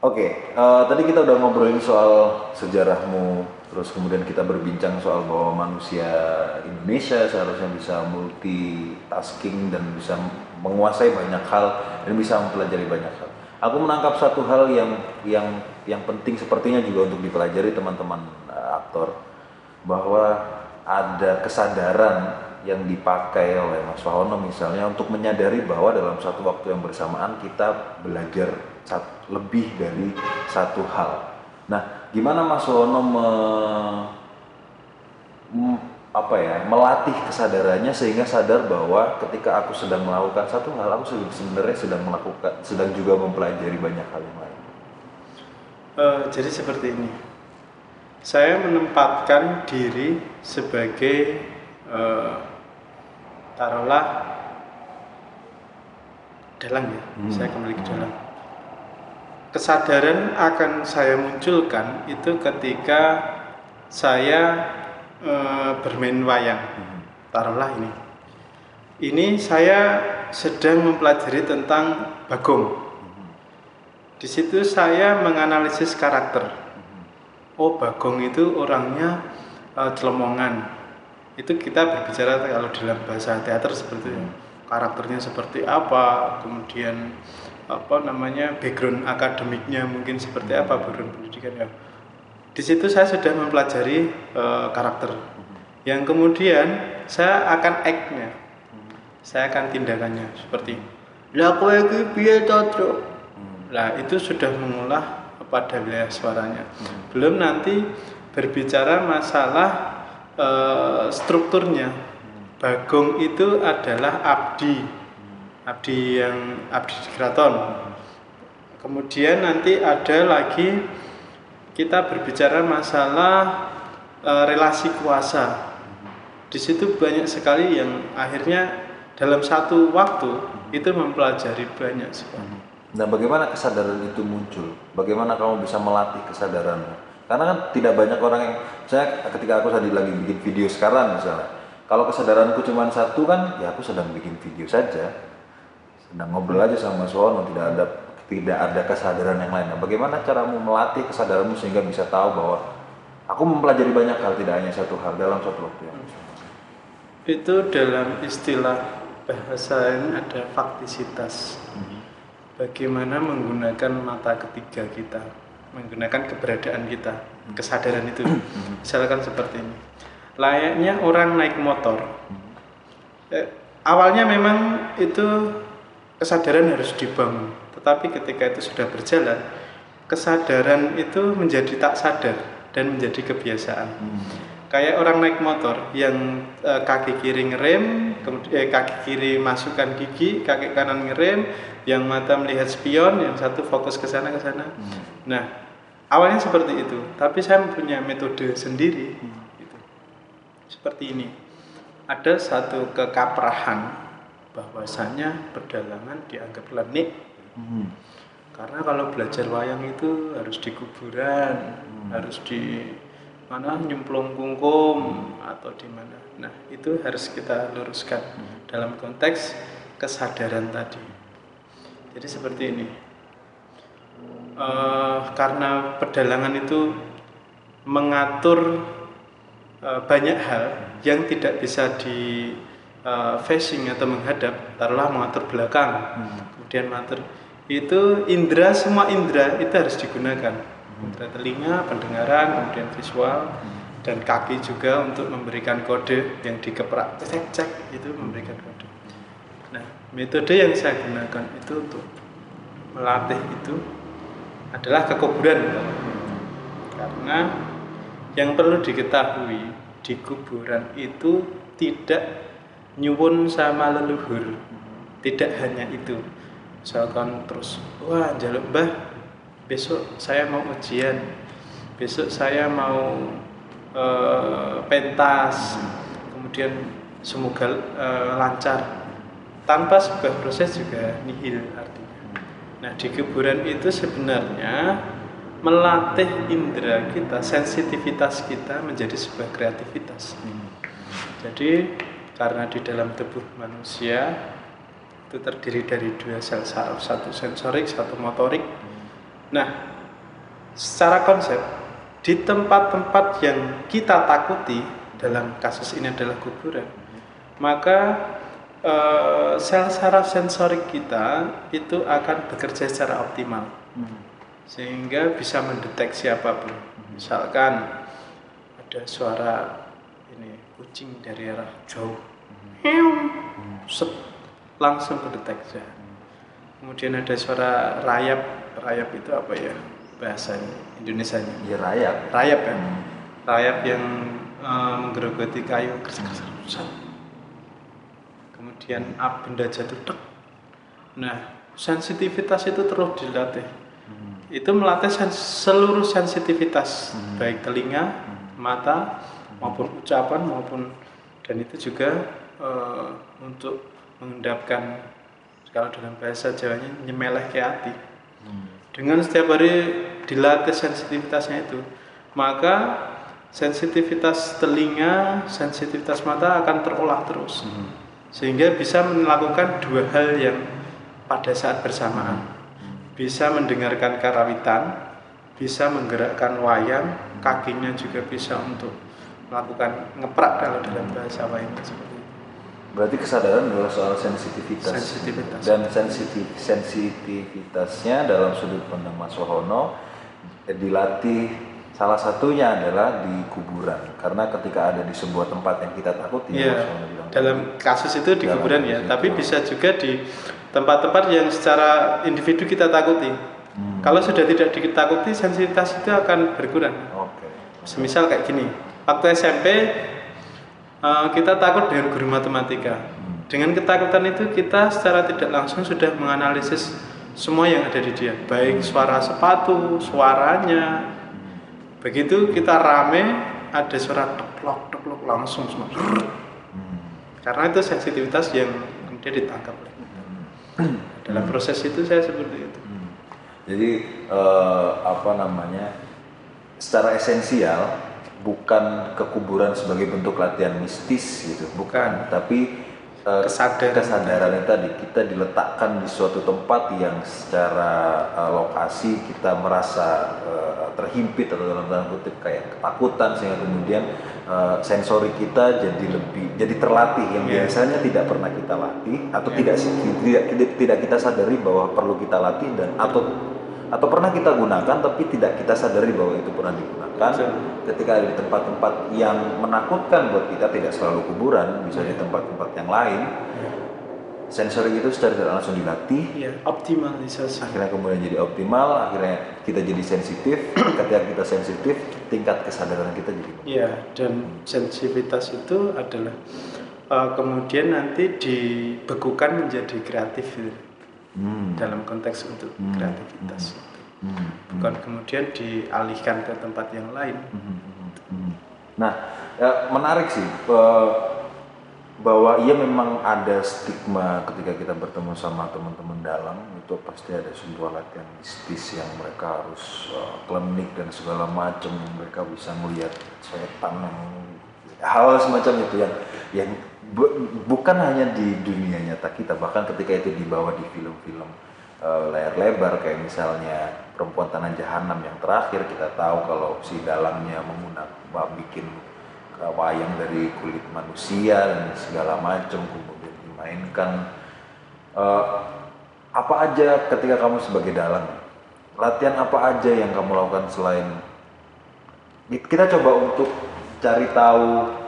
Oke, uh, tadi kita udah ngobrolin soal sejarahmu, terus kemudian kita berbincang soal bahwa manusia Indonesia seharusnya bisa multitasking dan bisa menguasai banyak hal dan bisa mempelajari banyak hal. Aku menangkap satu hal yang yang yang penting sepertinya juga untuk dipelajari teman-teman uh, aktor bahwa ada kesadaran yang dipakai oleh Mas Wahono misalnya untuk menyadari bahwa dalam satu waktu yang bersamaan kita belajar lebih dari satu hal. Nah, gimana Mas Wahono me, apa ya melatih kesadarannya sehingga sadar bahwa ketika aku sedang melakukan satu hal aku sebenarnya sedang melakukan sedang juga mempelajari banyak hal yang lain. Uh, jadi seperti ini, saya menempatkan diri sebagai uh, taruhlah dalang ya hmm. saya kembali ke dalang kesadaran akan saya munculkan itu ketika saya e, bermain wayang hmm. taruhlah ini ini saya sedang mempelajari tentang bagong hmm. di situ saya menganalisis karakter hmm. oh bagong itu orangnya e, celemongan itu kita berbicara kalau dalam bahasa teater seperti itu karakternya seperti apa kemudian apa namanya background akademiknya mungkin seperti apa background pendidikan ya. Di situ saya sudah mempelajari uh, karakter. Yang kemudian saya akan act-nya. Saya akan tindakannya seperti lah itu sudah mengolah pada wilayah suaranya. Belum nanti berbicara masalah uh, strukturnya. Bagong itu adalah abdi abdi yang abdi di keraton kemudian nanti ada lagi kita berbicara masalah uh, relasi kuasa di situ banyak sekali yang akhirnya dalam satu waktu itu mempelajari banyak sekali. Nah, bagaimana kesadaran itu muncul? Bagaimana kamu bisa melatih kesadaranmu? Karena kan tidak banyak orang yang saya ketika aku tadi lagi bikin video sekarang misalnya, kalau kesadaranku cuma satu kan, ya aku sedang bikin video saja, sedang ngobrol aja sama Mas Wono, tidak ada tidak ada kesadaran yang lain. Nah, bagaimana caramu melatih kesadaranmu sehingga bisa tahu bahwa aku mempelajari banyak hal, tidak hanya satu hal dalam satu waktu yang Itu dalam istilah bahasa ini ada faktisitas. Mhm. Bagaimana menggunakan mata ketiga kita menggunakan keberadaan kita, kesadaran itu. Misalkan seperti ini. Layaknya orang naik motor. Eh, awalnya memang itu kesadaran harus dibangun, tetapi ketika itu sudah berjalan, kesadaran itu menjadi tak sadar dan menjadi kebiasaan. Hmm. Kayak orang naik motor yang eh, kaki kiri ngerem, kemudian eh, kaki kiri masukkan gigi, kaki kanan ngerem, yang mata melihat spion, yang satu fokus ke sana ke sana. Hmm. Nah, awalnya seperti itu, tapi saya punya metode sendiri. Hmm. Gitu. Seperti ini, ada satu kekaprahan bahwasanya perdalangan dianggap lenik. Hmm. Karena kalau belajar wayang itu harus di kuburan, hmm. harus di mana nyemplung kungkum atau di mana. Nah, itu harus kita luruskan hmm. dalam konteks kesadaran tadi. Jadi seperti ini. Uh, karena pedalangan itu mengatur uh, banyak hal yang tidak bisa di uh, facing atau menghadap, taruhlah mengatur belakang, hmm. kemudian mengatur itu indera semua indera itu harus digunakan, hmm. indera telinga, pendengaran, kemudian visual hmm. dan kaki juga untuk memberikan kode yang dikeprak cek cek itu memberikan kode. Nah, metode yang saya gunakan itu untuk melatih itu adalah kekuburan karena yang perlu diketahui di kuburan itu tidak nyuwun sama leluhur. Tidak hanya itu. Misalkan terus wah jaluk mbah. Besok saya mau ujian. Besok saya mau uh, pentas. Kemudian semoga uh, lancar. Tanpa sebuah proses juga nihil artinya. Nah di kuburan itu sebenarnya melatih indera kita, sensitivitas kita menjadi sebuah kreativitas. Jadi karena di dalam tubuh manusia itu terdiri dari dua sel saraf, satu sensorik, satu motorik. Nah, secara konsep di tempat-tempat yang kita takuti dalam kasus ini adalah kuburan, maka eh, sel saraf sensorik kita itu akan bekerja secara optimal sehingga bisa mendeteksi apa pun. Misalkan ada suara ini kucing dari arah jauh, set langsung kedeteksi. Kemudian ada suara rayap, rayap itu apa ya? Bahasanya Indonesianya? Ya rayap. Rayap ya, rayap yang eh, menggerogoti kayu, keras-keras, set. Kemudian up benda jatuh, tek. Nah, sensitivitas itu terus dilatih itu melatih sens- seluruh sensitivitas. Baik telinga, mata maupun ucapan maupun dan itu juga eh, untuk mengendapkan kalau dalam bahasa Jawanya nyemeleh ke hati. Dengan setiap hari dilatih sensitivitasnya itu, maka sensitivitas telinga, sensitivitas mata akan terolah terus. Sehingga bisa melakukan dua hal yang pada saat bersamaan bisa mendengarkan karawitan, bisa menggerakkan wayang, kakinya juga bisa untuk melakukan ngeprak kalau dalam bahasa wayang seperti itu. Berarti kesadaran adalah soal sensitivitas. Sensitivitas. Dan sensitif sensitivitasnya dalam sudut pandang Mas Wahono dilatih salah satunya adalah di kuburan karena ketika ada di sebuah tempat yang kita takuti bilang dalam kasus itu di Dalam kuburan ya, kasus tapi itu. bisa juga di tempat-tempat yang secara individu kita takuti. Hmm. Kalau sudah tidak ditakuti, sensitivitas itu akan berkurang. Oke. Semisal kayak gini, waktu SMP eh, kita takut dengan guru matematika. Dengan ketakutan itu kita secara tidak langsung sudah menganalisis semua yang ada di dia, baik suara sepatu, suaranya. Begitu kita rame, ada suara teplok teplok langsung semua. Karena itu sensitivitas yang kemudian ditangkap oleh kita. Dalam proses itu saya seperti itu. Hmm. Jadi eh, apa namanya? Secara esensial bukan kekuburan sebagai bentuk latihan mistis gitu, bukan. Tapi eh, Kesadaran. kesadaran yang tadi kita diletakkan di suatu tempat yang secara eh, lokasi kita merasa eh, terhimpit atau dalam tanda kutip kayak ketakutan sehingga kemudian eh, sensori kita jadi lebih jadi terlatih yang Iya. biasanya tidak pernah kita latih atau tidak tidak tidak tidak kita sadari bahwa perlu kita latih dan atau atau pernah kita gunakan tapi tidak kita sadari bahwa itu pernah digunakan. Betul. ketika ada di tempat-tempat yang menakutkan buat kita tidak selalu kuburan bisa di tempat-tempat yang lain sensori itu secara tidak langsung dilatih. Iya, optimalisasi. akhirnya kemudian jadi optimal akhirnya kita jadi sensitif. Ketika kita sensitif tingkat kesadaran kita jadi Iya, dan sensitivitas itu adalah eh, kemudian nanti dibekukan menjadi kreatif. gitu, hmm. dalam konteks untuk Hmm. kreativitas. Hmm. Bukan kemudian dialihkan ke tempat yang lain. Hmm. Nah, ya, menarik sih bahwa ia memang ada stigma ketika kita bertemu sama teman-teman dalam itu pasti ada sebuah latihan mistis yang mereka harus eh, klinik dan segala macam mereka bisa melihat setan yang hal semacam itu yang yang bukan hanya di dunia nyata kita bahkan ketika itu dibawa di film-film eh, layar lebar kayak misalnya perempuan tanah jahanam yang terakhir kita tahu kalau si dalangnya menggunakan bikin eh, wayang dari kulit manusia dan segala macam kemudian dimainkan. Eh, apa aja ketika kamu sebagai dalang? Latihan apa aja yang kamu lakukan selain? Kita coba untuk cari tahu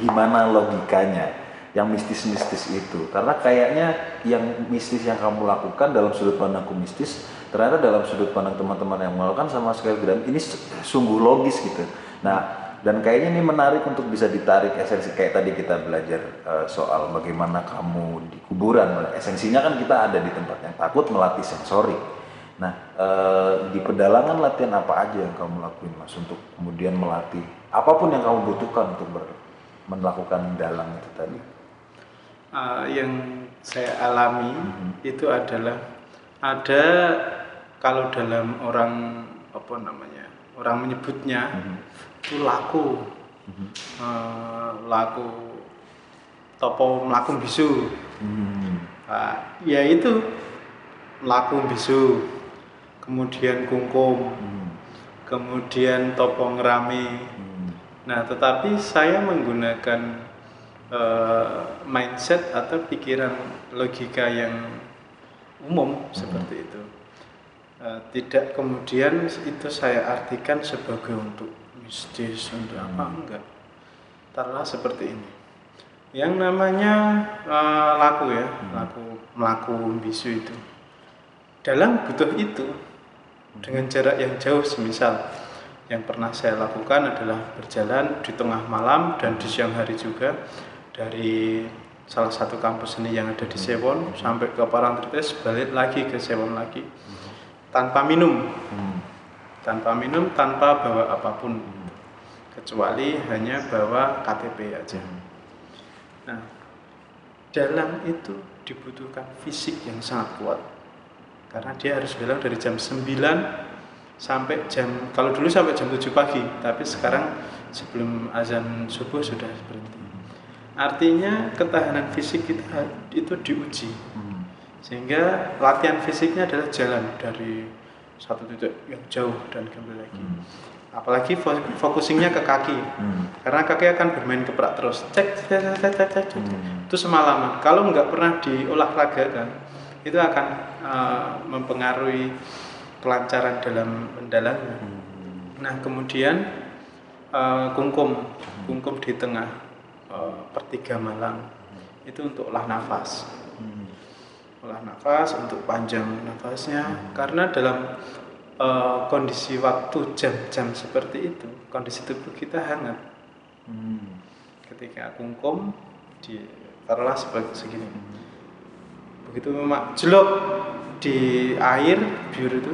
gimana logikanya yang mistis-mistis itu? Karena kayaknya yang mistis yang kamu lakukan dalam sudut pandangku mistis ternyata dalam sudut pandang teman-teman yang melakukan sama sekali tidak. Ini sungguh logis gitu. Nah dan kayaknya ini menarik untuk bisa ditarik esensi kayak tadi kita belajar eh, soal bagaimana kamu di kuburan. Esensinya kan kita ada di tempat yang takut melatih sensori. Nah, eh, di pedalangan latihan apa aja yang kamu lakuin, Mas, untuk kemudian melatih apa pun yang kamu butuhkan untuk ber- melakukan dalang itu tadi? Eh, yang saya alami Mhm. itu adalah ada kalau dalam orang apa namanya orang menyebutnya Mhm. itu laku Mhm. Eh, laku topo melaku bisu Hmm. Nah, ya itu melaku bisu kemudian kungkum, Hmm. kemudian topong rame. Hmm. Nah, tetapi saya menggunakan eh, mindset atau pikiran logika yang umum seperti itu. Eh, tidak kemudian itu saya artikan sebagai untuk mistis untuk apa enggak. Taruhlah seperti ini. Yang namanya eh, laku ya, laku melaku bisu itu. Dalam butuh itu dengan jarak yang jauh semisal yang pernah saya lakukan adalah berjalan di tengah malam dan di siang hari juga dari salah satu kampus seni yang ada di Sewon sampai ke Parangtritis balik lagi ke Sewon lagi. Tanpa minum. Hmm. tanpa minum tanpa bawa apa pun. Kecuali hanya bawa KTP aja. Nah dalam itu dibutuhkan fisik yang sangat kuat. Karena dia harus bilang dari jam 9 sampai jam kalau dulu sampai jam 7 pagi tapi sekarang sebelum azan subuh sudah berhenti artinya ketahanan fisik kita itu diuji Hmm. sehingga latihan fisiknya adalah jalan dari satu titik yang jauh dan kembali lagi Hmm. apalagi fo- focusingnya ke kaki Hmm. karena kaki akan bermain keprak terus cek cek cek cek cek, cek, cek. Itu semalaman kalau nggak pernah diolahraga kan itu akan uh, mempengaruhi kelancaran dalam mendalamnya Hmm. nah kemudian uh, kungkum. Kungkum di tengah uh, pertiga malam. Itu untuk olah nafas. Hmm. olah nafas untuk panjang nafasnya. Karena dalam uh, kondisi waktu jam-jam seperti itu kondisi tubuh kita hangat. Hmm. ketika kungkum di taruhlah sebagai segini. Begitu mak jelok di air biur itu.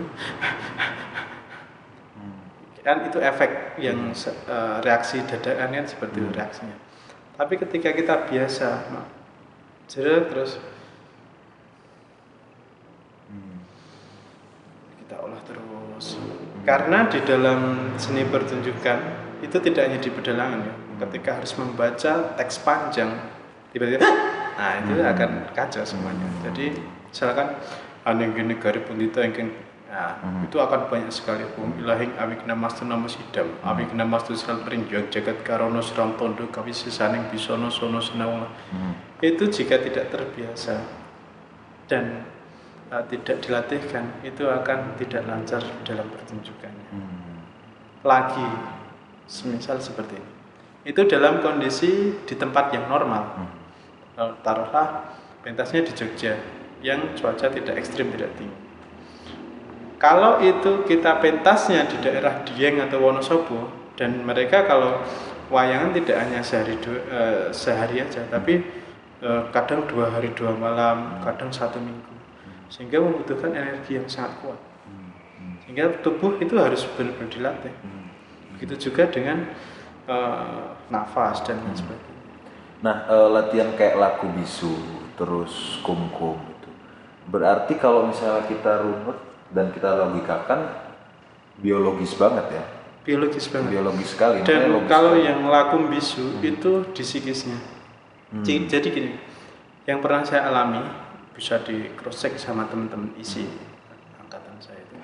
Kan itu efek yang se- eh, reaksi dadakan kan seperti itu reaksinya. Tapi ketika kita biasa jeruk terus Hmm. kita olah terus. Karena di dalam seni pertunjukan itu tidak hanya di pedalangan ya. Ketika harus membaca teks panjang tiba-tiba nah itu akan kacau semuanya. Jadi misalkan aneh gini gari pundita yang nah, Hmm. itu akan banyak sekali. Hum ilahing awik namastu namus idam awik namastu sral pering juang jagat karono seram tondo kawi sisaning bisono sono senawang. Hmm. itu jika tidak terbiasa dan uh, tidak dilatihkan itu akan tidak lancar dalam pertunjukannya. Hmm. lagi semisal seperti ini. Itu dalam kondisi di tempat yang normal. Hmm. Uh, taruhlah pentasnya di Jogja yang cuaca tidak ekstrim tidak tinggi. Kalau itu kita pentasnya di daerah Dieng atau Wonosobo dan mereka kalau wayangan tidak hanya sehari dua, eh, sehari aja tapi eh, kadang dua hari dua malam kadang satu minggu. Sehingga membutuhkan energi yang sangat kuat. Sehingga tubuh itu harus benar-benar dilatih. Begitu juga dengan eh, nafas dan lain sebagainya. Nah, eh, latihan kayak laku bisu, terus kumkum. Berarti kalau misalnya kita runut dan kita logikakan biologis banget ya. biologis banget Biologis sekali. dan logis kalau sekali. yang lakum bisu itu di psikisnya Hmm. Jadi gini yang pernah saya alami bisa di cross check sama teman-teman isi angkatan saya itu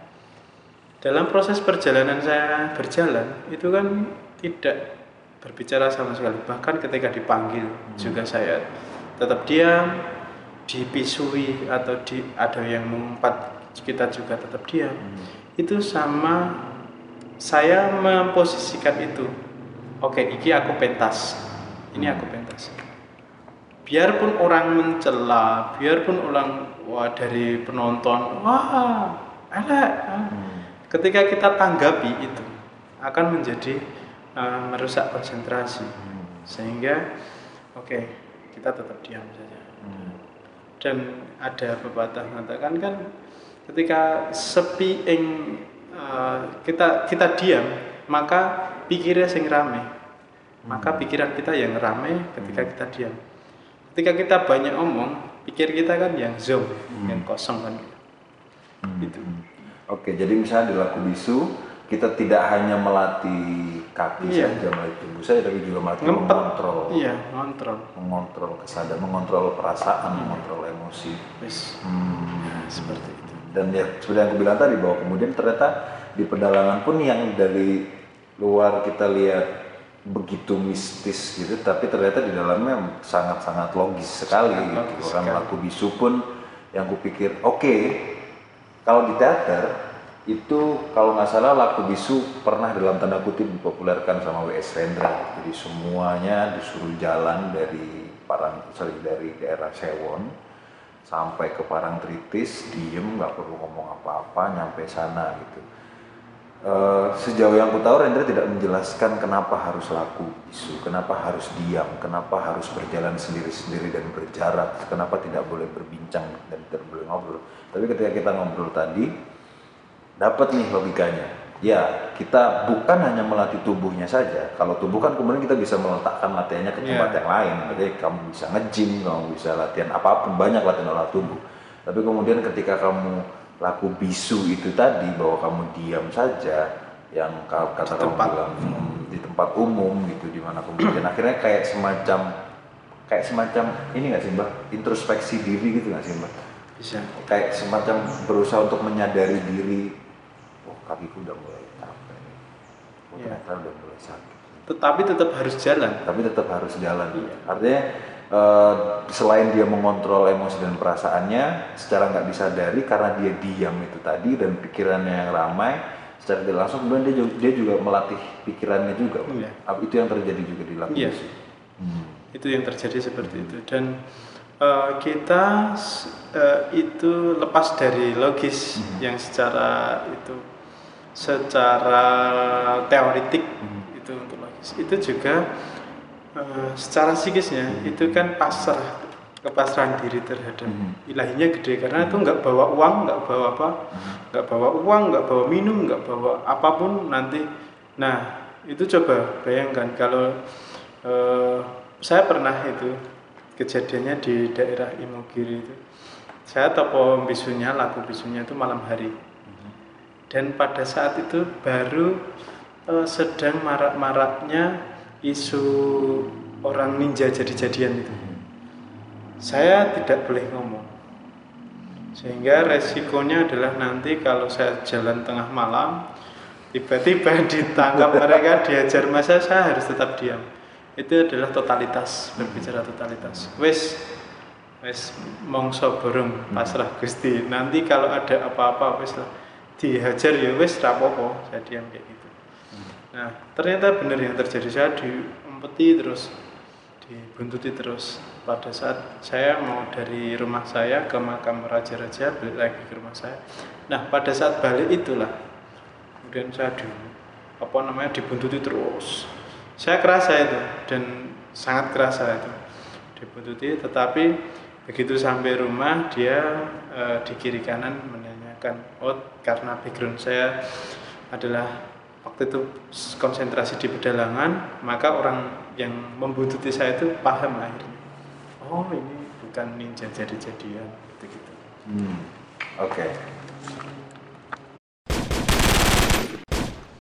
dalam proses perjalanan saya berjalan itu kan tidak berbicara sama sekali bahkan ketika dipanggil juga saya tetap diam dipisui atau di ada yang mengumpat kita juga tetap diam. Itu sama saya memposisikan itu. Oke iki aku pentas. Ini aku pentas. Biarpun orang mencela biarpun orang wah dari penonton wah elek. Ah." ketika kita tanggapi itu akan menjadi eh, merusak konsentrasi. Sehingga oke kita tetap diam saja. Hmm. Dan ada pepatah mengatakan kan ketika sepi ing eh, kita kita diam maka pikirnya sing rame. Maka pikiran kita yang rame ketika kita diam. Ketika kita banyak omong pikir kita kan yang zoom yang kosong kan. Hmm. itu Oke, jadi misalnya di laku bisu kita tidak hanya melatih kaki Iya. saja, melatih tubuh saja, tapi juga melatih ngempet mengontrol, iya ngontrol mengontrol kesadaran, mengontrol perasaan, mengontrol emosi. Hmm. seperti itu dan ya seperti yang aku bilang tadi bahwa kemudian ternyata di pedalangan pun yang dari luar kita lihat begitu mistis gitu tapi ternyata di dalamnya sangat-sangat logis sekali Sangat gitu logis orang sekali. laku bisu pun yang kupikir oke kalau di teater itu kalau nggak salah laku bisu pernah dalam tanda kutip dipopulerkan sama W.S. Rendra jadi semuanya disuruh jalan dari Parang sorry dari daerah Sewon sampai ke Parangtritis diem nggak perlu ngomong apa-apa nyampe sana gitu Eh, sejauh yang aku tahu Rendra tidak menjelaskan kenapa harus laku bisu, kenapa harus diam, kenapa harus berjalan sendiri-sendiri dan berjarak, kenapa tidak boleh berbincang dan tidak boleh ngobrol. Tapi ketika kita ngobrol tadi, dapat nih logikanya. Ya, kita bukan hanya melatih tubuhnya saja. Kalau tubuh kan kemudian kita bisa meletakkan latihannya ke tempat Iya. yang lain. Jadi kamu bisa nge-gym, kamu bisa latihan apa pun, banyak latihan olah tubuh. Tapi kemudian ketika kamu laku bisu itu tadi bahwa kamu diam saja yang ka- kata kamu bilang hmm, di tempat umum gitu di mana kemudian akhirnya kayak semacam kayak semacam ini nggak sih mbak introspeksi diri gitu nggak sih mbak bisa kayak semacam berusaha untuk menyadari diri kakiku udah mulai capek nih oh, Iya. ternyata udah mulai sakit tetapi tetap harus jalan tapi tetap harus jalan Iya. artinya eh, selain dia mengontrol emosi dan perasaannya secara nggak disadari karena dia diam itu tadi dan pikirannya yang ramai secara tidak langsung kemudian dia juga, dia juga melatih pikirannya juga. Apa itu yang terjadi juga di Iya. Yesus? Hmm. itu yang terjadi seperti itu dan eh, kita eh, itu lepas dari logis Mhm. yang secara itu secara teoritik Mhm. itu untuk logis itu juga eh, secara psikisnya Mhm. itu kan pasrah kepasrahan diri terhadap Mhm. ilahinya gede karena itu nggak bawa uang nggak bawa apa Mhm. nggak bawa uang nggak bawa minum nggak bawa apa pun nanti nah itu coba bayangkan kalau eh, saya pernah itu kejadiannya di daerah Imogiri itu saya topo bisunya lagu bisunya itu malam hari dan pada saat itu baru eh, sedang marak-maraknya isu orang ninja jadi-jadian itu. Saya tidak boleh ngomong. Sehingga resikonya adalah nanti kalau saya jalan tengah malam tiba-tiba ditangkap mereka diajar masa saya harus tetap diam? Itu adalah totalitas berbicara totalitas. Wes wes mongso borong pasrah gusti. Nanti kalau ada apa-apa wes lah dihajar ya wes rapopo saya diam kayak gitu. Nah ternyata benar yang terjadi. Saya diumpeti terus dibuntuti terus. Pada saat saya mau dari rumah saya ke makam raja-raja balik lagi ke rumah saya. Nah pada saat balik itulah kemudian saya di apa namanya dibuntuti terus. Saya kerasa itu dan sangat kerasa itu dibuntuti. Tetapi begitu sampai rumah dia eh, di kiri kanan menanyakan oh karena background saya adalah waktu itu konsentrasi di pedalangan maka orang yang membuntuti saya itu paham akhirnya oh ini bukan ninja jadi-jadian gitu gitu Hmm. Oke.